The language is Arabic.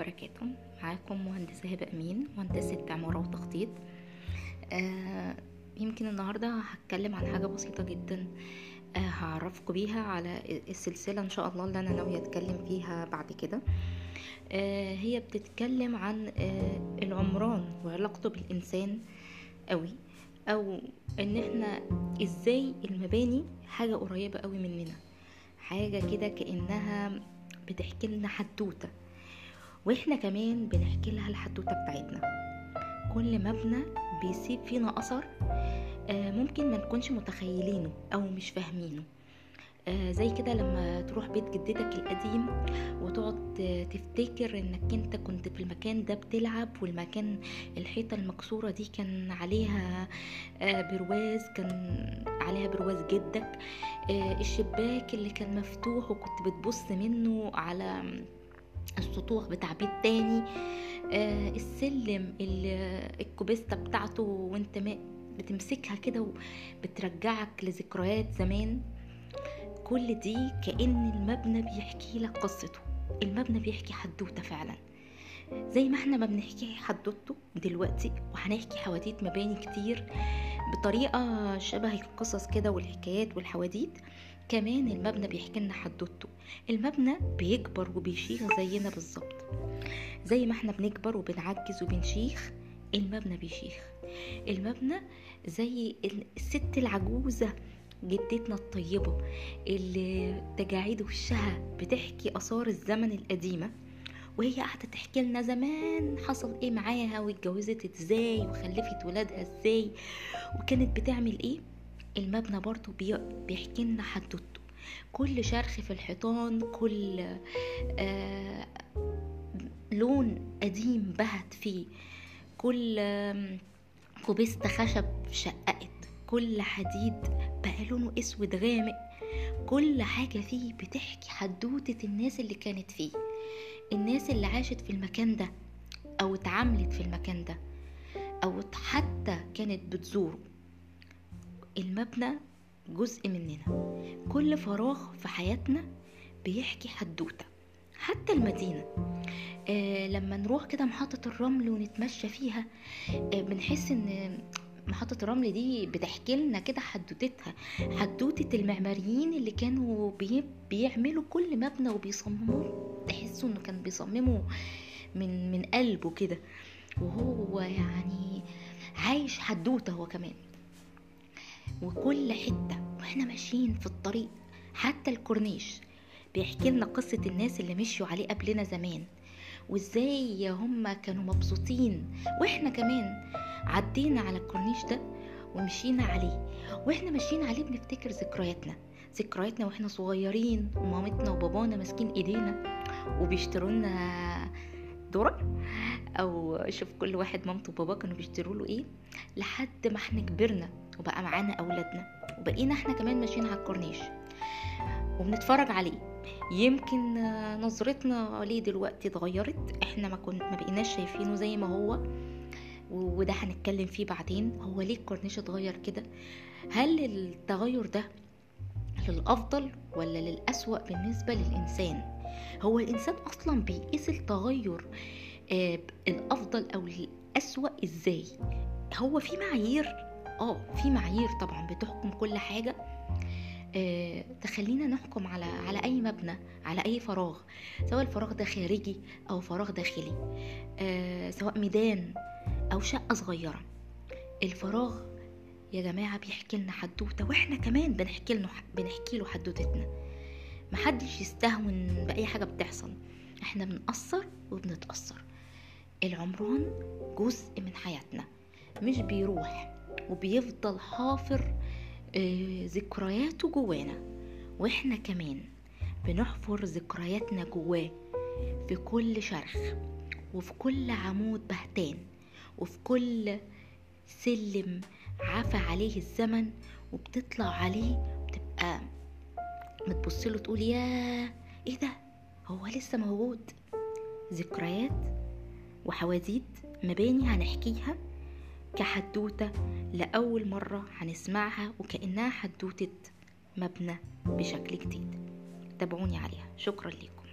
وبركاته. معاكم مهندسة هبة أمين مهندسة عمارة وتخطيط. آه يمكن النهاردة هتكلم عن حاجة بسيطة جدا. آه هعرفكم بيها على السلسلة إن شاء الله اللي أنا ناوية أتكلم فيها بعد كده. آه هي بتتكلم عن آه العمران وعلاقته بالإنسان قوي أو إن إحنا إزاي المباني حاجة قريبة قوي مننا. حاجة كده كأنها بتحكي لنا حدوتة. وإحنا كمان بنحكي لها الحدوتة بتاعتنا. كل مبنى بيسيب فينا أثر آه، ممكن ما نكونش متخيلينه أو مش فاهمينه. آه، زي كده لما تروح بيت جدتك القديم وتقعد تفتكر إنك أنت كنت في المكان ده بتلعب والمكان الحيطة المكسورة دي كان عليها آه، برواز كان عليها برواز جدك. الشباك اللي كان مفتوح وكنت بتبص منه على السطوح بتاع بيت تاني آه، السلم الكوبيستا بتاعته وانت ما بتمسكها كده وبترجعك لذكريات زمان. كل دي كأن المبنى بيحكي لك قصته. المبنى بيحكي حدوتة فعلا. زي ما إحنا ما بنحكي حدوته دلوقتي وهنحكي حواديت مباني كتير بطريقة شبه القصص كده والحكايات والحواديت كمان المبنى بيحكي لنا حدوته. المبنى بيكبر وبيشيخ زينا بالظبط. زي ما إحنا بنكبر وبنعجز وبنشيخ المبنى بيشيخ. المبنى زي الست العجوزة جدتنا الطيبة اللي تجاعيد وشها بتحكي آثار الزمن القديمة وهي قاعدة تحكي لنا زمان حصل إيه معاها واتجوزت إزاي وخلفت ولادها إزاي وكانت بتعمل إيه؟ المبنى برضو بي- بيحكي لنا حدوته. كل شرخ في الحيطان كل آه لون قديم بهت فيه. كل آم، كوبيستا خشب شققت. كل حديد بقى لونه أسود غامق. كل حاجة فيه بتحكي حدوتة الناس اللي كانت فيه. الناس اللي عاشت في المكان ده أو اتعاملت في المكان ده أو حتى كانت بتزوره. المبنى جزء مننا. كل فراغ في حياتنا بيحكي حدوتة. حتى المدينة. آه لما نروح كده محطة الرمل ونتمشى فيها آه بنحس إن محطة الرمل دي بتحكي لنا كده حدوتتها. حدوتة المعماريين اللي كانوا بي بيعملوا كل مبنى وبيصمموه. تحسوا إنه كان بيصممه من من قلبه كده. وهو يعني عايش حدوتة هو كمان. وكل حتة وإحنا ماشيين في الطريق حتى الكورنيش بيحكي لنا قصة الناس اللي مشيوا عليه قبلنا زمان وازاي هم كانوا مبسوطين. وإحنا كمان عدينا على الكورنيش ده ومشينا عليه. وإحنا ماشيين عليه بنفتكر ذكرياتنا ذكرياتنا وإحنا صغيرين ومامتنا وبابانا ماسكين ايدينا وبيشتروا لنا ذرة أو شوف كل واحد مامته وباباه كانوا بيشتروا له إيه لحد ما إحنا كبرنا وبقى معانا أولادنا وبقينا إحنا كمان ماشيين على الكورنيش. وبنتفرج عليه. يمكن نظرتنا ليه دلوقتي اتغيرت إحنا ما كنا ما بقيناش شايفينه زي ما هو وده هنتكلم فيه بعدين. هو ليه الكورنيش اتغير كده؟ هل التغير ده للأفضل ولا للأسوأ بالنسبة للإنسان؟ هو الإنسان أصلا بيقيس التغير آه، الأفضل أو الأسوأ إزاي؟ هو في معايير آه في معايير طبعا بتحكم كل حاجة. آه، تخلينا نحكم على على أي مبنى على أي فراغ سواء الفراغ ده خارجي أو فراغ داخلي آه، سواء ميدان أو شقة صغيرة. الفراغ يا جماعة بيحكي لنا حدوتة وإحنا كمان بنحكي له بنحكي له حدوتتنا. محدش يستهون بأي حاجة بتحصل. إحنا بنأثر وبنتأثر. العمران جزء من حياتنا مش بيروح وبيفضل حافر آه، ذكرياته جوانا. وإحنا كمان بنحفر ذكرياتنا جواه في كل شرخ وفي كل عمود بهتان وفي كل سلم عفى عليه الزمن وبتطلع عليه بتبقى بتبصله تقول يا إيه ده؟ هو لسه موجود. ذكريات وحواديت مباني هنحكيها؟ كحدوتة لأول مرة هنسمعها وكأنها حدوتة مبنى بشكل جديد. تابعوني عليها. شكرا لكم